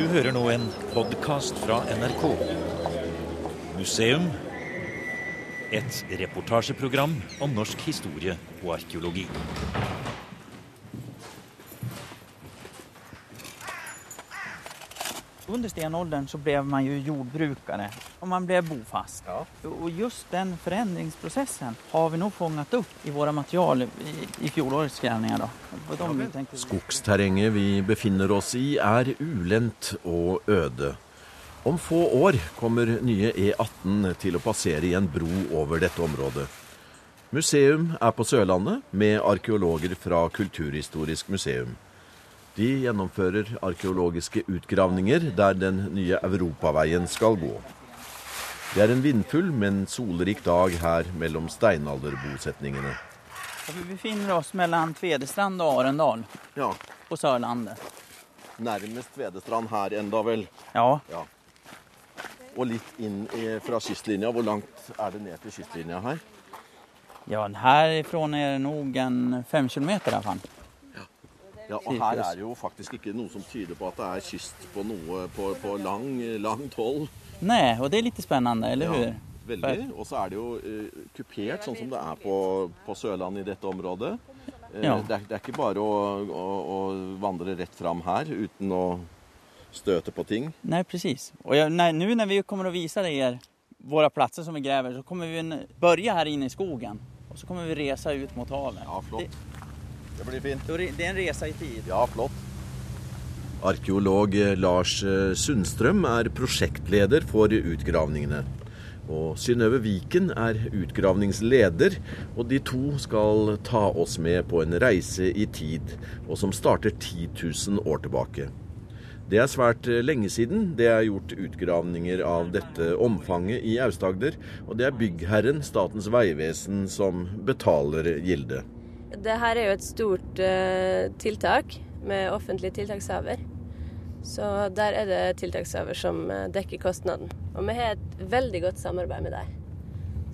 Du hører nå en podkast fra NRK. Museum. Et reportasjeprogram om norsk historie og arkeologi. Under stenåldern så blev man ju jordbrukare och man blev bofast. Ja. Och just den förändringsprocessen har vi nog fångat upp i våra material i, i fjolårets grävningar. Då. Vi tänkte- Skogsterrenget vi befinner oss i er ulendt og øde. Om få år kommer nye E18 til å passere i en bro over dette området. Museum er på Sørlandet med arkeologer fra Kulturhistorisk museum. De gjennomfører arkeologiske utgravninger der den nye europaveien skal gå. Det er en vindfull, men solrik dag her mellom steinalderbosetningene. Vi befinner oss mellom Tvedestrand og Arendal Ja, på Sørlandet. nærmest Tvedestrand her enda vel. Ja, Ja. Og litt inn fra kystlinja. Hvor langt er det ned til kystlinja her? ja härifrån er det nok en fem kilometer fall. Ja, og her er det jo faktisk ikke noe som tyder på at det er kyst på noe på, på lang, langt hold. Nei, og det er litt spennende, eller Ja, hur? veldig. Og så er det jo uh, kupert, sånn som det er på, på Sørlandet i dette området. Uh, Ja. det, er, det er ikke bare å, å, å vandre rett fram her uten å støte på ting. Nej, precis. Och jag, när, nu när vi kommer att visa er våra platser som vi gräver så kommer vi å börja här inne i skogen. Och så kommer vi resa ut mot havet. Ja, flott. Det, Det blir fint. det er en resa i tid. Ja, flott. Arkeolog Lars eh, Sundstrøm er prosjektleder for utgravningene. Og Synnøve Viken er utgravningsleder, og de to skal ta oss med på en reise i tid, og som starter 10 000 år tilbake. Det er svært eh, lenge siden det er gjort utgravninger av dette omfanget i Aust-Agder, og det er byggherren, Statens vegvesen, som betaler gildet. Det her er jo et stort uh, tiltak med offentlig tiltakshaver. Så der er det tiltakshaver som eh, dekker kostnaden. Og vi har et veldig godt samarbeid med dem.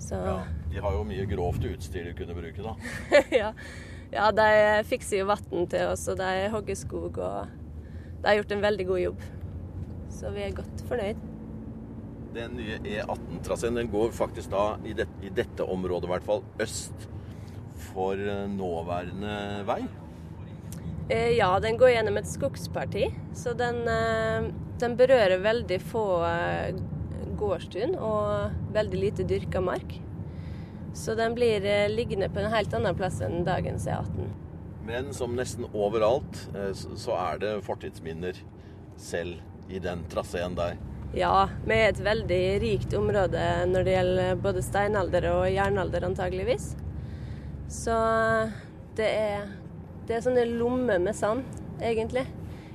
Så ja. De har jo mye grovt utstyr de kunne bruke, da. ja, de fikser jo vann til oss, og de hogger skog, og de har gjort en veldig god jobb. Så vi er godt fornøyd. Den nye E18-traseen den går faktisk da i, det, i dette området i hvert fall øst for eh, nåværende vei. Eh, Ja, den går gjennom et skogsparti, så den, eh, den berører veldig få gårdstun og veldig lite dyrka mark. Så den blir liggende på en helt annen plass enn dagens E E18. Men som nesten overalt så så er det fortidsminner selv i den traseen der. Ja, vi er et veldig rikt område når det gjelder både steinalder og jernalder antageligvis. Så det er, det er sånne lommer med sand, egentlig,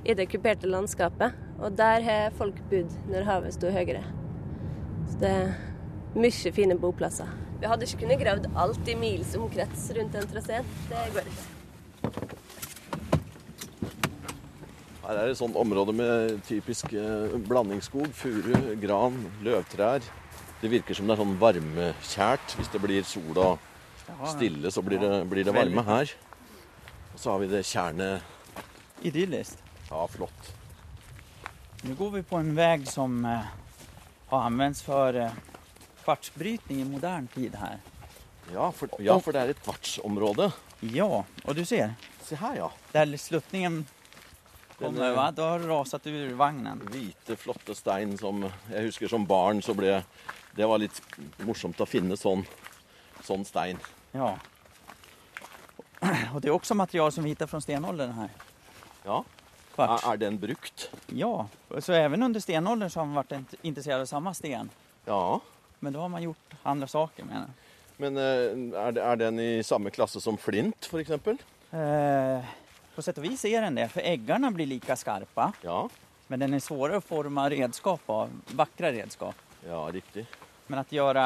i det kuperte landskapet. Og der har folk bodd når havet sto høyere. Så det er mye fine boplasser. Vi hadde ikke kunnet gravd alt i mils omkrets rundt den traseen. Det går ikke. Her er et sånt område med typisk eh, blandingsskog. Furu, gran, løvtrær. Det virker som det er sånn varmekjært. Hvis det blir sol og stille, så blir det, blir det varme her. Og så har vi det tjernet. Idyllisk. Ja, flott. Nå går vi på en vei som eh, har anvendt for eh, kvartsbrytning i modern tid her. Ja for, ja, for det er et kvartsområde. Ja, og du ser, Se her, ja. Der sluttningen kommer, eh, va? Då har du rasat ur vagnen. hvite, flotte stein som Jeg husker som barn så ble Det var litt morsomt å finne sånn, sånn stein. Ja. Og det er også material som vi hittar fra stenåldern her. Ja. Kvarts. Er, den brukt? Ja, så even under stenåldern så har man vært interessert i av samma sten. Ja. Men da har man gjort andre saker med den. Men eh, er, den i samme klasse som flint, f.eks.? Eh, på sett og vis er den det, for eggene blir like skarpe. Ja. Men den er vanskeligere å forme redskap av, Vakre redskap. Ja, riktig. Men å göra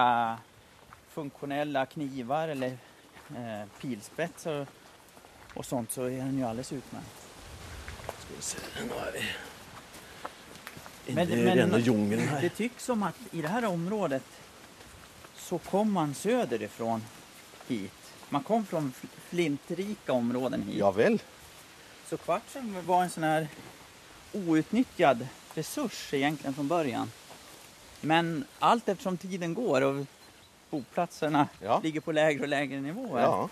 funktionella knivar eller eh, pilspetsar och, sånt så är den ju alldeles utmärkt. Skal vi se Nå er vi Men- i men- jungelen her. Det tycks som att i det här området så kom man söderifrån hit. Man kom från fl- flintrika områden hit. Ja vel. Så kvartsen var en sån här outnyttjad resurs egentligen från början. Men allt eftersom tiden går och boplatserna Ja. ligger på lägre och lägre nivåer Ja.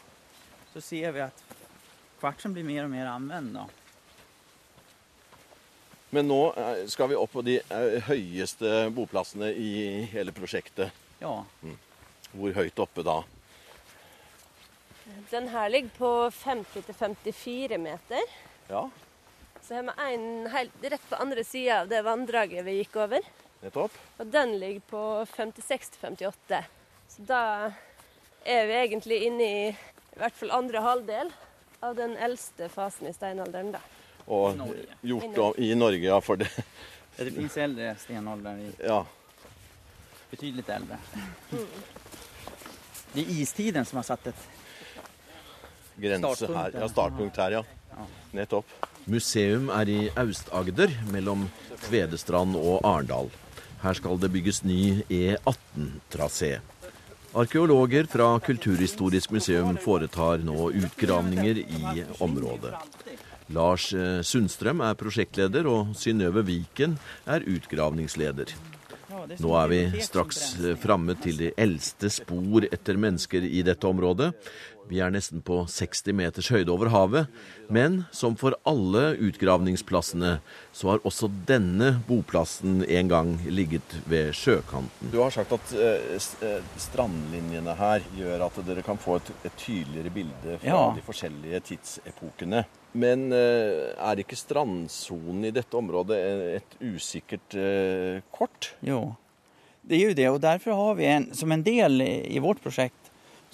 så ser vi att kvartsen blir mer och mer använd. Då. Men nå eh, skal vi opp på de eh, høyeste boplassene i hele prosjektet. Ja, Hvor høyt oppe da? Den her ligger på 50-54 meter. Ja, Så har vi en helt rett på andre sida av det vanndraget vi gikk over. nettopp. Og den ligger på 56-58. Så da er vi egentlig inne i i hvert fall andre halvdel av den eldste fasen i steinalderen. da. Og Norge. gjort om i Norge, ja. For det det fins eldre steinalder i- Ja. Betydelig eldre. Det er istiden som har satt et Grense Startpunkt, her. ja. Ja, startpunkt her, ja. Ja. Nettopp. Museum er i Aust-Agder, mellom Tvedestrand og Arendal. Her skal det bygges ny E18-trasé. Arkeologer fra Kulturhistorisk museum foretar nå utgravninger i området. Lars eh, Sundstrøm er prosjektleder, og Synnøve Viken er utgravningsleder. Nå er vi straks eh, framme til de eldste spor etter mennesker i dette området. Vi er nesten på 60 meters høyde over havet. Men som for alle utgravningsplassene, så har også denne boplassen en gang ligget ved sjøkanten. Du har sagt at eh, eh, strandlinjene her gjør at dere kan få et, et tydeligere bilde fra Ja. de forskjellige tidsepokene. Men eh, er ikke strandsonen i dette området eh, et usikkert eh, kort? Jo, det er jo det Og derfor har vi en, som en del i i vårt projekt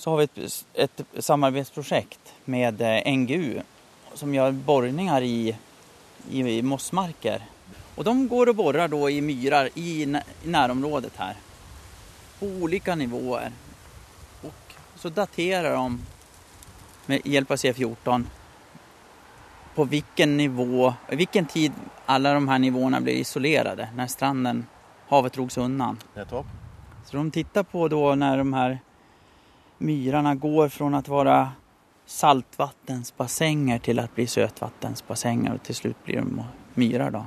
så har vi ett, ett samarbetsprojekt med eh, NGU som gör borrningar i, i, i mossmarker. Och de går och borrar då i myrar i, nä- i närområdet här. På olika nivåer. Och så daterar de med hjälp av C14 på vilken nivå, vilken tid alla de här nivåerna blir isolerade när stranden, havet drogs undan. Så de tittar på då när de här myrarna går fra å være saltvannsbassenger til å bli søtvannsbassenger, og til slutt blir de myrer. da.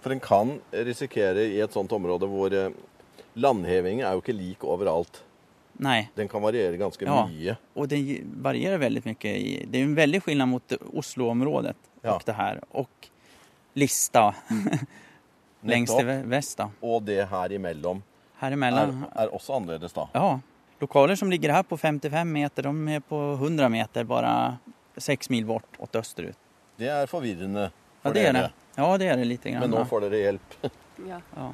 For en kan risikere i et sånt område hvor landheving landhevingen er jo ikke lik overalt. Nei. Den kan variere ganske Ja. mye. Og den varierer veldig mye. Det er en veldig skillnad mot Osloområdet Ja. og det her, og Lista lengst til vest. da. Og det her imellom Här er, er også annerledes, da. Ja, lokaler som ligger här på 55 meter, de är på 100 meter bara 6 mil bort åt österut. Det er forvirrende Ja, for det är dere. det. Ja, det är det lite grann. Men nå får dere hjelp. Ja. Ja.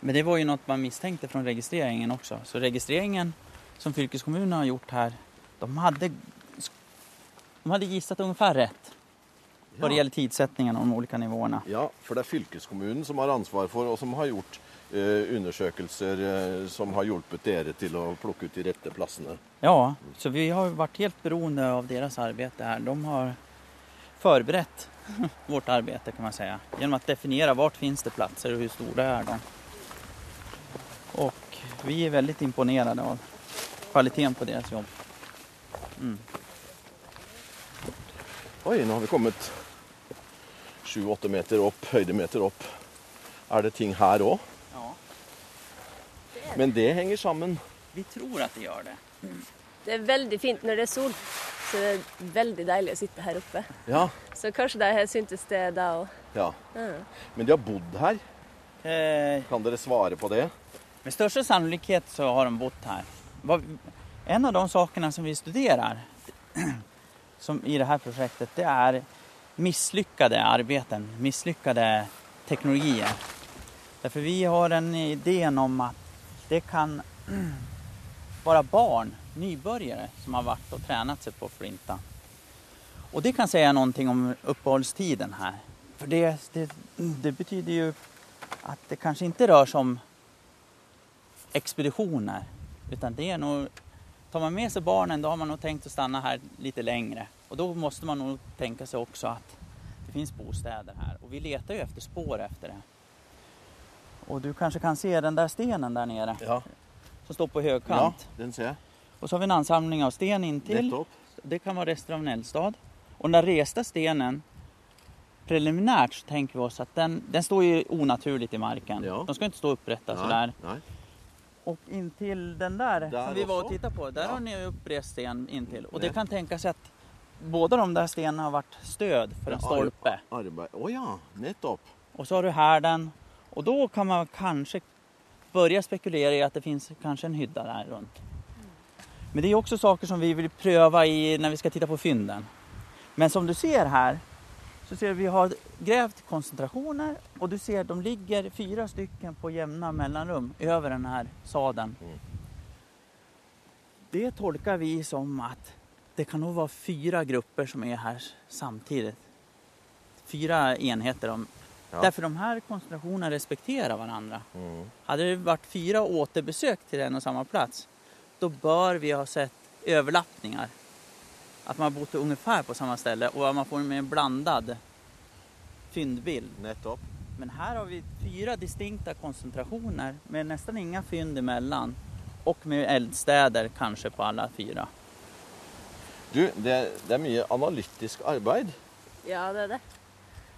Men det var ju något man misstänkte från registreringen också. Så registreringen som fylkeskommunen har gjort här, de hade, de hade gissat ungefär rätt. Vad det gjelder gäller tidsättningen av de olika nivåerna. Ja, for det er fylkeskommunen som har ansvar for, og som har gjort undersøkelser eh, som har hjulpet dere til å plukke ut de rette plassene. Ja, så vi har vært helt beroende av deres arbeid her. De har forberedt vårt arbeid, kan man säga. Gjennom å definere hvor finnes det plasser, og hvor store er de. Og vi er veldig imponert av kvaliteten på deres jobb. Mm. Oi, nå har vi kommet sju-åtte meter opp, høydemeter opp. Er det ting her òg? Men det henger sammen. vi tror at det gjør det. Det er veldig fint når det er sol, så det er veldig deilig å sitte her oppe. Ja. Så kanskje de har syntes det da òg. ja. Men de har bodd her. Eh, Kan dere svare på det? med største sannolikhet så har de bodd her. En av de sakene som vi studerer som i det prosjektet, projektet det er mislykkede arbeider, mislykkede teknologier. Derfor vi har en ideen om att det kan vara barn, nybörjare, som har varit och tränat sig på flinta. Och det kan säga någonting om uppehållstiden här. För det, det, det betyder ju att det kanske inte rör sig om expeditioner. Utan det är nog, tar man med sig barnen då har man nog tänkt att stanna här lite längre. Och då måste man nog tänka sig också att det finns bostäder här. Och vi letar ju efter spår efter det. Och du kanskje kan se den der stenen der nere Ja. som står på høykant? ja den ser jeg. Og så har vi en ansamling av sten inntil. Nettopp. Det kan være rester av en eldstad. Og den där resta stenen preliminärt så tenker vi oss at den, den står jo unaturlig i marken. Ja. De skal ikke stå upprätta sånn. Och intill den der, der som vi var og och på, der Ja. har ni oppreist sten inntil. Og det kan tenkes at båda de der stenarna har vært stød for en stolpe. Arbeid Å ja, nettopp. Og så har du härden. Och då kan man kanske börja spekulera i att det finns kanske en hydda där runt. Men det är också saker som vi vill pröva i när vi ska titta på fynden. Men som du ser här så ser vi har grävt koncentrationer och du ser de ligger fyra stycken på jämna mellanrum över den här sadeln. Mm. Det tolkar vi som att det kan nog vara fyra grupper som är här samtidigt. Fyra enheter. Ja. Därför de här konsentrasjonene respekterar varandra. Mm. Hade det varit fyra återbesök till en och samma plats, då bör vi ha sett överlappningar. Att man har bott ungefär på samma ställe och att man får en mer blandad fyndbild. Nettopp. Men här har vi fyra distinkta koncentrationer med nästan inga fynd emellan och med eldstäder kanske på alla fyra. Du, det, det er mye analytisk arbeid. Ja, det er det.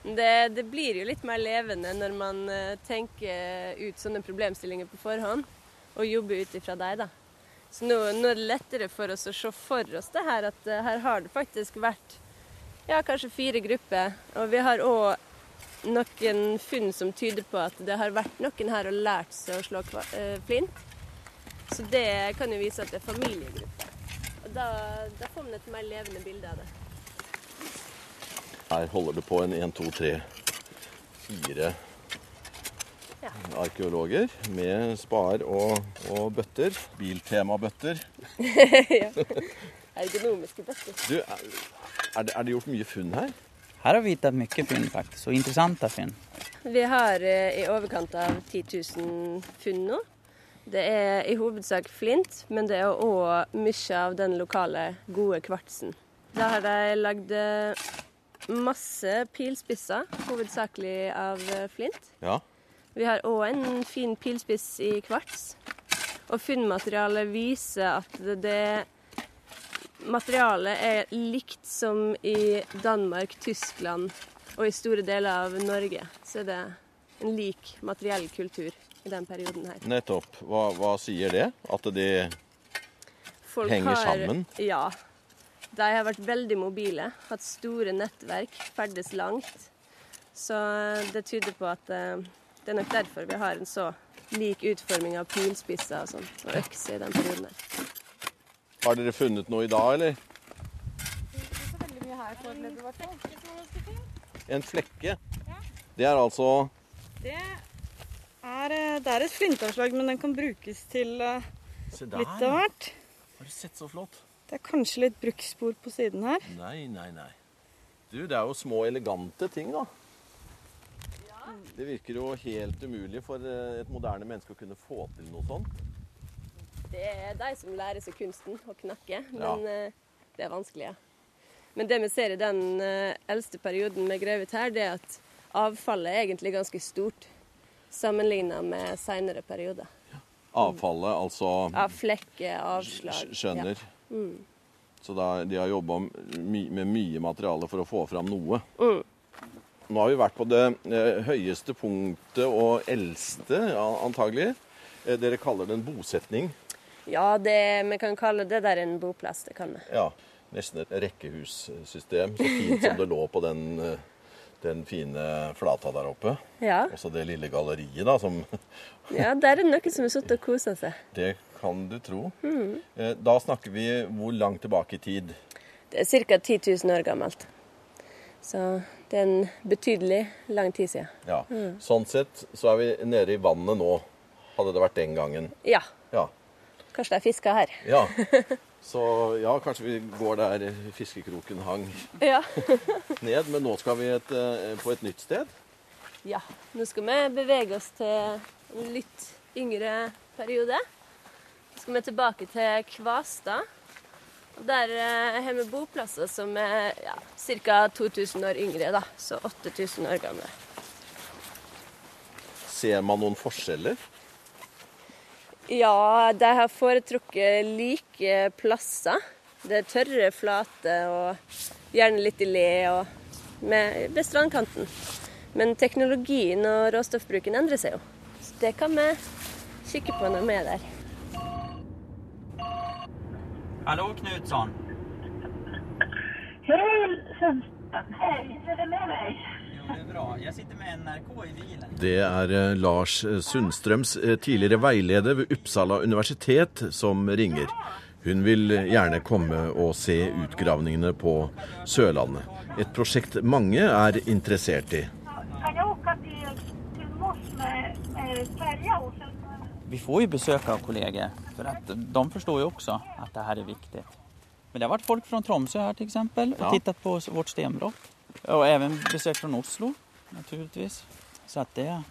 Det, det blir jo litt mer levende når man eh, tenker ut sånne problemstillinger på forhånd, og jobber ut ifra deg, da. Så nå, nå er det lettere for oss å se for oss det her, at eh, her har det faktisk vært ja, kanskje fire grupper. Og vi har òg noen funn som tyder på at det har vært noen her og lært seg å slå eh, flint. Så det kan jo vise at det er familiegrupper. Og da, da får man et mer levende bilde av det. Her holder det på en 1, 2, 3, 4 arkeologer med spar og, og bøtter. Biltemabøtter. ja. Ergonomiske bøtter. Du, er, er, det, er det gjort mye funn her? Her har vi tatt mye funn, faktisk. Og interessante funn. Vi har eh, i overkant av 10 000 funn nå. Det er i hovedsak flint, men det er òg mye av den lokale, gode kvartsen. Da har de lagd eh, masse pilspisser, hovedsakelig av eh, flint. Ja. Vi har òg en fin pilspiss i kvarts. Og funnmaterialet viser at det, materialet er likt som i Danmark, Tyskland og i store deler av Norge. Så er det en lik materiell kultur i den perioden her. Nettopp. Hva, hva sier det? At de Folk Henger sammen? Ja. De har vært veldig mobile, hatt store nettverk, ferdes langt. Så eh, det tyder på at eh, det er nok derfor vi har en så lik utforming av pilspisser og sånn, og økse i den perioden her. Har dere funnet noe i dag, eller? Ikke så veldig mye her foreløpig. En flekke? Det er altså Det er, eh, det er et flintavslag, men den kan brukes til litt av hvert. Har du sett så flott? Det er kanskje litt bruksspor på siden her. Nei, nei, nei. Du, det er jo små, elegante ting, da. Det virker jo helt umulig for eh, et moderne menneske å kunne få til noe sånt. Det er de som lærer seg kunsten å knakke, men Ja. eh, det er vanskelig. Ja. Men det vi ser i den eh, eldste perioden vi har grevet her, det er at avfallet er egentlig ganske stort sammenligna med seinere perioder. Avfallet, altså Av flekker, avslag. Skjønner. Ja. Mm. Så da, de har jobba my med mye materiale for å få fram noe. Mm. Nå har vi vært på det eh, høyeste punktet og eldste, antagelig. Eh, dere kaller det en bosetning. Ja, det, vi kan kalle det der en boplass. Det kan vi. Ja, nesten et rekkehussystem. Så fint som det lå på den, eh, den fine flata der oppe. Ja, Også det lille galleriet, da, som ja der er det noen som har sittet og kosa seg. Det kan du tro. Mm. Da snakker vi hvor langt tilbake i tid? Det er ca. 10 000 år gammelt. Så det er en betydelig lang tid siden. Ja. Mm. Sånn sett så er vi nede i vannet nå. Hadde det vært den gangen. Ja, Ja. kanskje er fisker her. ja. Så ja, kanskje vi går der fiskekroken hang Ja. ned. Men nå skal vi et, eh, på et nytt sted. Ja, nå skal vi bevege oss til en litt yngre periode. Skal vi tilbake til Kvastad. Der eh, har vi boplasser som er ja, ca. 2000 år yngre, da. Så 8000 år gamle. Ser man noen forskjeller? Ja, de har foretrukket like plasser. Det er tørre, flate og gjerne litt i le og med, ved strandkanten. Men teknologien og råstoffbruken endrer seg jo. Så det kan vi kikke på når vi er der. Hallo, Knutsson. Hej Sundström, hej, hur är det med dig? Jo, det er bra. Jeg sitter med NRK i bilen. Det er eh, Lars Sundstrøms eh, tidligere veileder ved Uppsala universitet som ringer. Hun vil gjerne komme og se utgravningene på Sørlandet. Et prosjekt mange er interessert i. Kan jag åka till, till Moss med, med färja och sen Vi får ju besök av kollegor för att de förstår ju också att det här är viktigt. Men det har vært folk fra Tromsø her till exempel och Ja. tittat på vårt stenbrott. Och även besök från Oslo naturligtvis. Så att det,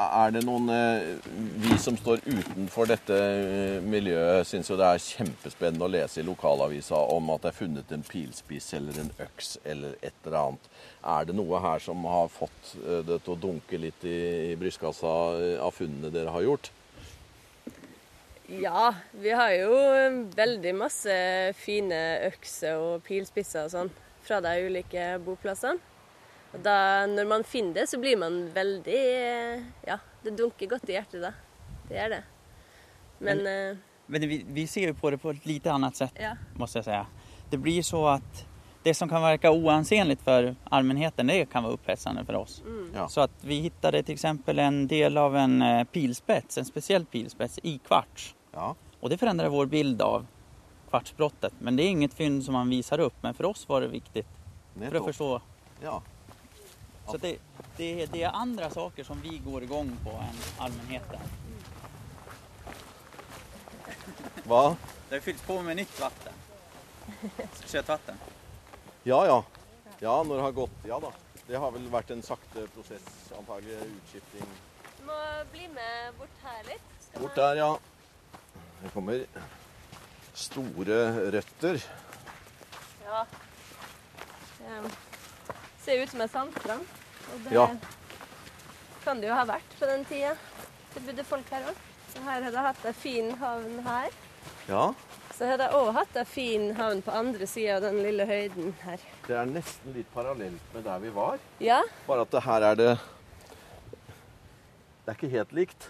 Er det noen eh, Vi som står utenfor dette eh, miljøet, syns jo det er kjempespennende å lese i lokalavisa om at det er funnet en pilspiss eller en øks eller et eller annet. Er det noe her som har fått eh, det til å dunke litt i, brystkassa av funnene dere har gjort? Ja, vi har jo veldig masse fine økser og pilspisser og sånn fra de ulike boplassene. Og da, når man finner det, så blir man veldig Ja, det dunker godt i hjertet da. Det gjør det. Men eh, men vi, vi ser jo på det på et lite annet sett, ja. måste jeg si. Det blir så at det som kan virke oansenligt for allmennheten, det kan være opphetsende for oss. Ja. Så at vi hittade f.eks. exempel en del av en eh, pilspets, en spesiell pilspets i kvarts. Ja. Og det förändrade vår bild av kvartsbrottet. Men det er inget fynd som man viser opp, men for oss var det viktig for å forstå. förstå. Ja. Så det, det, det er andre saker som vi går igång på enn allmennheten. Hva? Det fylls på med nytt vatten. Sötvatten. Ja ja. Ja, når det har gått Ja da. Det har vel vært en sakte prosess, antagelig. Utskifting. Du må bli med bort her litt. Skal Bort der, ja. Det kommer store røtter. Ja. Det ser ut som en sandstrand. Og det Ja. kan det jo ha vært på den tida. Det bodde folk her òg. Så her har de hatt ei fin havn her. Ja. Så har de òg hatt ei fin havn på andre sida av den lille høyden her. Det er nesten litt parallelt med der vi var. Ja. Bare at det her er det Det er ikke helt likt.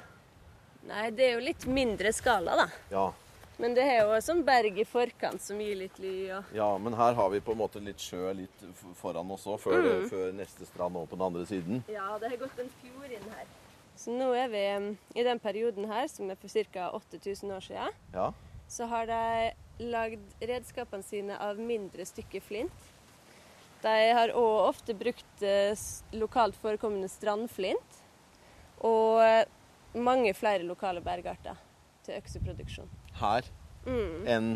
Nei, det er jo litt mindre skala, da. Ja. Men det er jo en sånn berg i forkant som gir litt ly Ja. ja, men her har vi på en måte litt sjø litt foran oss òg, før, før neste strand over på den andre siden. Ja, det har gått en fjord inn her. Så nå er vi um, i den perioden her, som er for ca. 8000 år siden. Ja. Så har de lagd redskapene sine av mindre stykker flint. De har òg ofte brukt eh, lokalt forekommende strandflint. Og eh, mange flere lokale bergarter til økseproduksjon. Her Mm. enn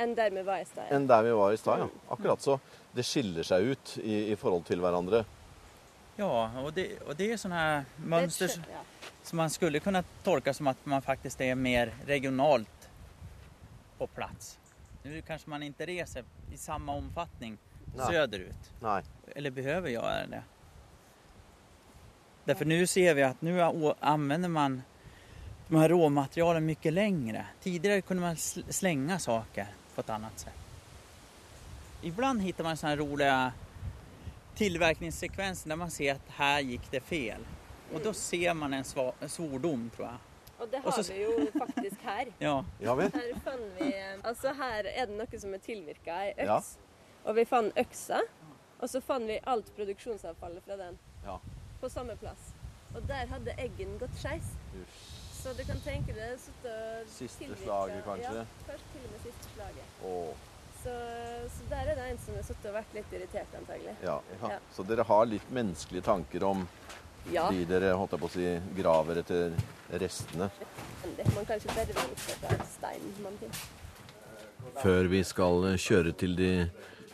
Enn der vi var i stad. ja. enn der vi var i stad, ja. Akkurat så. Det skiller seg ut i, i forhold til hverandre. Ja, og det, og det er sånne ett mönster kjøtt, ja. som man skulle kunne tolke som at man faktisk er mer regionalt på plass. Nå kanskje man ikke reiser i samme omfattning søderut. Nei. Eller behøver gjøre det. Derfor nå ser vi at nå anvender man de här råmaterialen mycket längre. Tidigare kunde man sl- slänga saker på ett annat sätt. Ibland hittar man sådana här roliga tillverkningssekvenser där man ser att här gick det fel. Och då ser man en, svordom tror jag. Og det har så- vi jo faktisk her. Ja? Her fant vi Altså her er det noe som er tilvirka ei øks. Ja. Og vi fant øksa. Og så fant vi alt produksjonsavfallet fra den Ja. på samme plass. Og der hadde eggen gått skeis. Så du kan tenke deg sittet og Siste slaget, kanskje? Ja, kanskje til og med siste slaget. Åh, Så, så der er det en som har sittet og vært litt irritert, antagelig. ja, ja. Ja. Så dere har litt menneskelige tanker om Ja, de dere holdt på å si, graver etter restene? man kan ikke bare være opptatt av steinen man finner. Før vi skal kjøre til de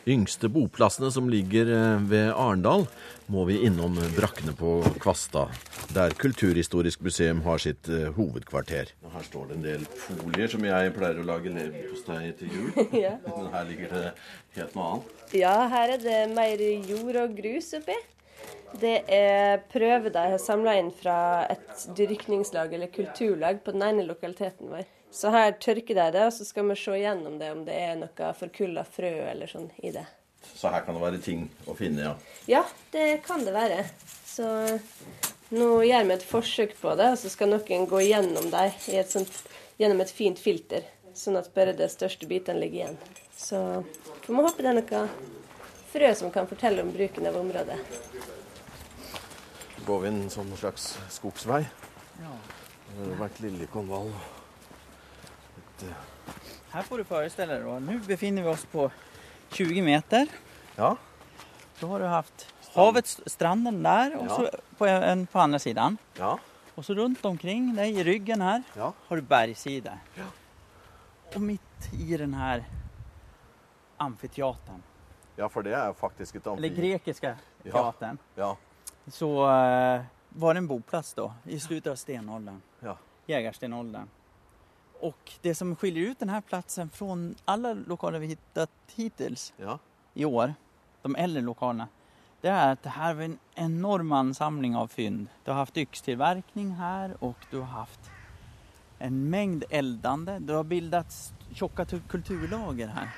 yngste boplassene som ligger eh, ved Arendal, må vi innom brakkene på Kvasta, der Kulturhistorisk museum har sitt eh, hovedkvarter. Her står det en del folier som jeg pleier å lage leverpostei til jul. Ja. Men her ligger det helt noe annet. Ja, her er det mer jord og grus oppi. Det er prøver de har samla inn fra et dyrkningslag eller kulturlag på den ene lokaliteten vår. Så her tørker jeg det, og så skal vi se gjennom det om det er noe forkulla frø eller sånn i det. Så her kan det være ting å finne, ja. Ja, det kan det være. Så nå gjør vi et forsøk på det, og så skal noen gå gjennom sånt, gjennom et fint filter, sånn at bare de største bitene ligger igjen. Så vi må håpe det er noe frø som kan fortelle om bruken av området. Går vi inn en sånn slags skogsvei. Det har vært liljekonvall. Här får du föreställa dig då. Nu befinner vi oss på 20 meter. Ja. Då har du haft havet, stranden där och Ja. så på, en, på andra sidan. Ja. Och så runt omkring dig i ryggen här Ja. har du bergssidor. Och mitt i den här amfiteatern, Ja, for det er faktisk et eller amfi. grekiska Ja. teatern, Ja. så uh, var det en boplats da, i slutten av stenåldern. Ja. Jägarstenåldern. Och det som skiljer ut den här platsen från alla lokaler vi hittat hittills ja. i år, de äldre lokalerna, det är att det här är en enorm ansamling av fynd. Du har haft yxtillverkning här och du har haft en mängd eldande. Du har bildats tjocka kulturlager här.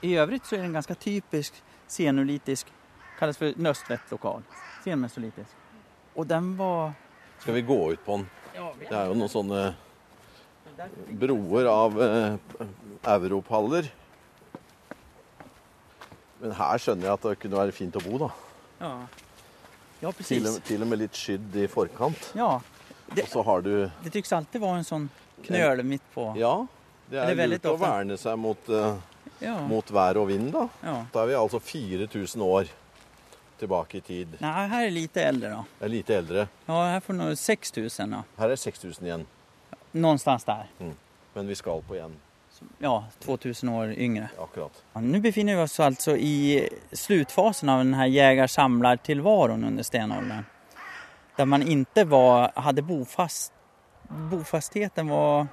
I övrigt så är det en ganska typisk senolitisk, kallas för nøstvettlokal. Senmesolitisk. Och den var... Skal vi gå ut på den? Ja, Det er jo noen sånne broer av eh, europaller. Men her skjønner jeg at det kunne være fint å bo, da. Ja, ja Til, precis. og- til og med litt skydd i forkant. Ja, Og så har du det tycks alltid være en sånn knøle midt på. Ja, det Det er er veldig lurt å ofte. verne seg mot, eh, Ja. mot vær og vind, da. ja. Da er vi altså 4000 år tilbake i tid. Nei, her er lite eldre, da. Det er lite eldre. Ja, her får du 6000 da. Her er 6000 igjen. Någonstans där. Men vi skal på igjen. Ja, 2000 år yngre. Akkurat. Ja, nu befinner vi oss alltså i slutfasen av den här jägar-samlar-tillvaron under stenåldern. Där man inte var, hade bofast, bofastheten var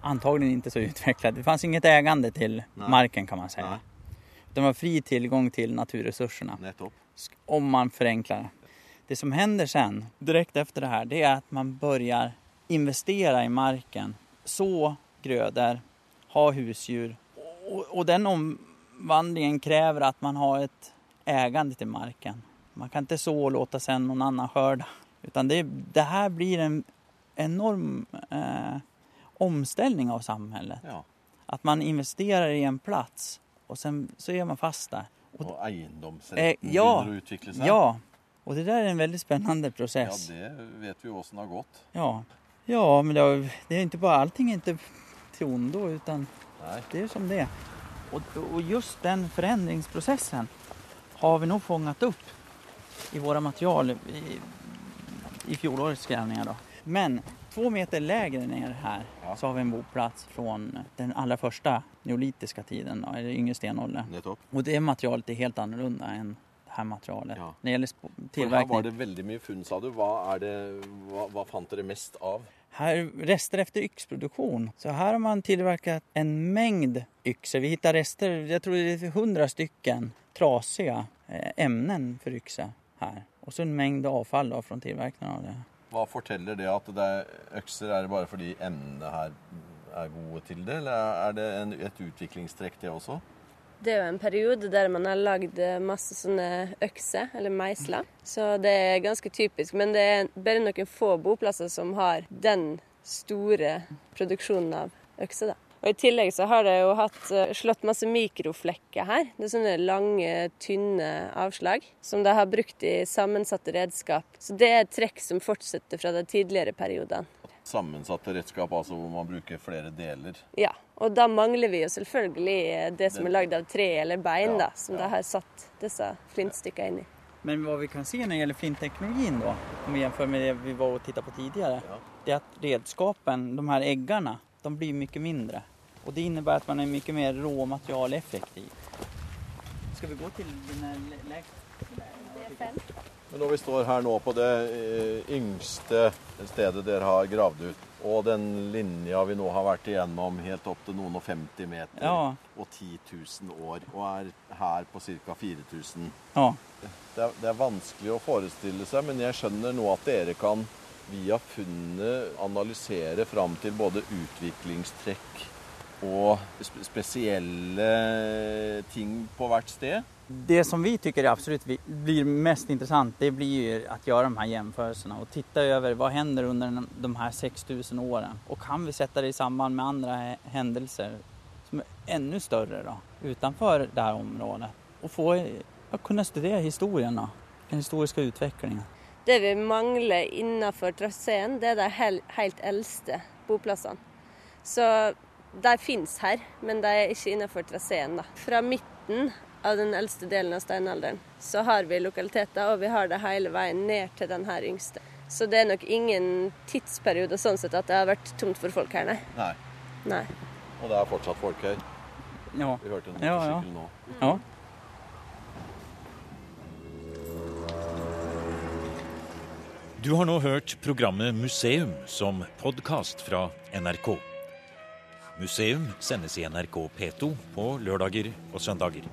antagligen inte så utvecklad. Det fanns inget ägande till Nej. marken kan man säga. Nej. Det var fri tillgång till naturresurserna. Nettopp. om man förenklar det. Det som händer sen, direkt efter det här, det är att man börjar investera i marken, så grödor, ha husdjur. Och, och den omvandlingen kräver att man har ett ägande till marken. Man kan inte så och låta sen någon annan skörda. Utan det, det här blir en enorm eh, omställning av samhället. Ja. Att man investerar i en plats og sen så är man fast där. Og eiendomsrätten Eh, ja. begynner å utvikle seg. Ja, och det där är en väldigt spännande Ja, det vet vi åssen har gått. Ja, ja men det, det är inte bara allting är inte till ondo utan det är som det är. Och, och just den förändringsprocessen har vi nog fångat upp i våra material i, i fjolårets grävningar. Då. Men två meter lägre ner här Ja. så har vi en boplats från den allra första neolitiska tiden, då, eller yngre stenåldern. Og Och det materialet är helt annorlunda än här materialet. Ja. Når det gjelder tilverkning. For her var det veldig mye funn, sa du. Hva, det, hva, hva fant dere mest av? Her rester efter yksproduksjon. Så her har man tilverket en mengd ykser. Vi fant rester, jeg tror det er 100 stykken trasige emnen for ykser her. Og så en mengd avfall da, fra tillverkningen av det. Hva forteller det at det er økser? Er det bare fordi emnene her er gode til det, eller er det en, et utviklingstrekk, det også? Det er jo en periode der man har lagd masse sånne økser, eller meisler. Så det er ganske typisk. Men det er bare noen få boplasser som har den store produksjonen av økser, da. Og I tillegg så har det jo hatt, eh, slått masse mikroflekker her. Det er sånne lange, tynne avslag som de har brukt i sammensatte redskap. Så det er trekk som fortsetter fra de tidligere periodene. Sammensatte redskap, altså hvor man bruker flere deler. Ja, og da mangler vi jo selvfølgelig det som er lagd av tre eller bein, Ja, da, som ja. de har satt disse flintstykkene inn i. Men hva vi kan se når det gjelder flintteknologien, da, om vi sammenligner med det vi var og tittet på tidligere, Ja. det er at redskapen, de her eggene, de blir mye mindre. Og det innebærer at man er mye mer råmaterialeffektiv. Skal vi gå här lä- lägsta? Men når vi står her nå på det eh, yngste stedet dere har gravd ut, og den linja vi nå har vært igjennom helt opp til noen og 50 meter Ja. og 10 000 år, og er her på ca. 4000 Ja, det er, det er vanskelig å forestille seg, men jeg skjønner nå at dere kan via funnet analysere fram til både utviklingstrekk og spesielle ting på hvert sted? Det som vi tycker absolut blir mest intressant det blir att göra de här jämförelserna och titta över vad händer under de här 6000 åren och kan vi sätta det i samband med andra händelser som är ännu större då, utanför det här området och få ja, kunna studera historien då, den historiska utvecklingen. Det vi mangler innenfor traseen, det er de helt eldste boplassene. Så de finnes her, men de er ikke innenfor traseen. Fra midten av den eldste delen av steinalderen, så har vi lokaliteter, og vi har det hele veien ned til den her yngste. Så det er nok ingen tidsperiode sånn sett at det har vært tomt for folk her, nei. nei. nei. Og det er fortsatt folk her? Ja. Vi hørte en ja, ja. nå. Ja. Du har nå hørt programmet Museum som podkast fra NRK. Museum sendes i NRK P2 på lørdager og søndager.